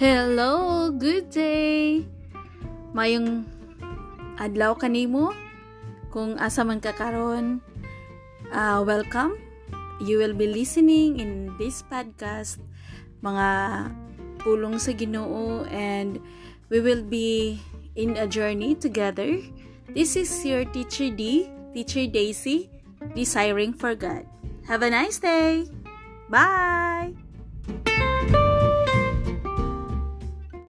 Hello, good day. Mayong adlaw kanimo kung asa man ka karon. Uh, welcome. You will be listening in this podcast mga pulong sa Ginoo and we will be in a journey together. This is your teacher D, teacher Daisy, desiring for God. Have a nice day. Bye.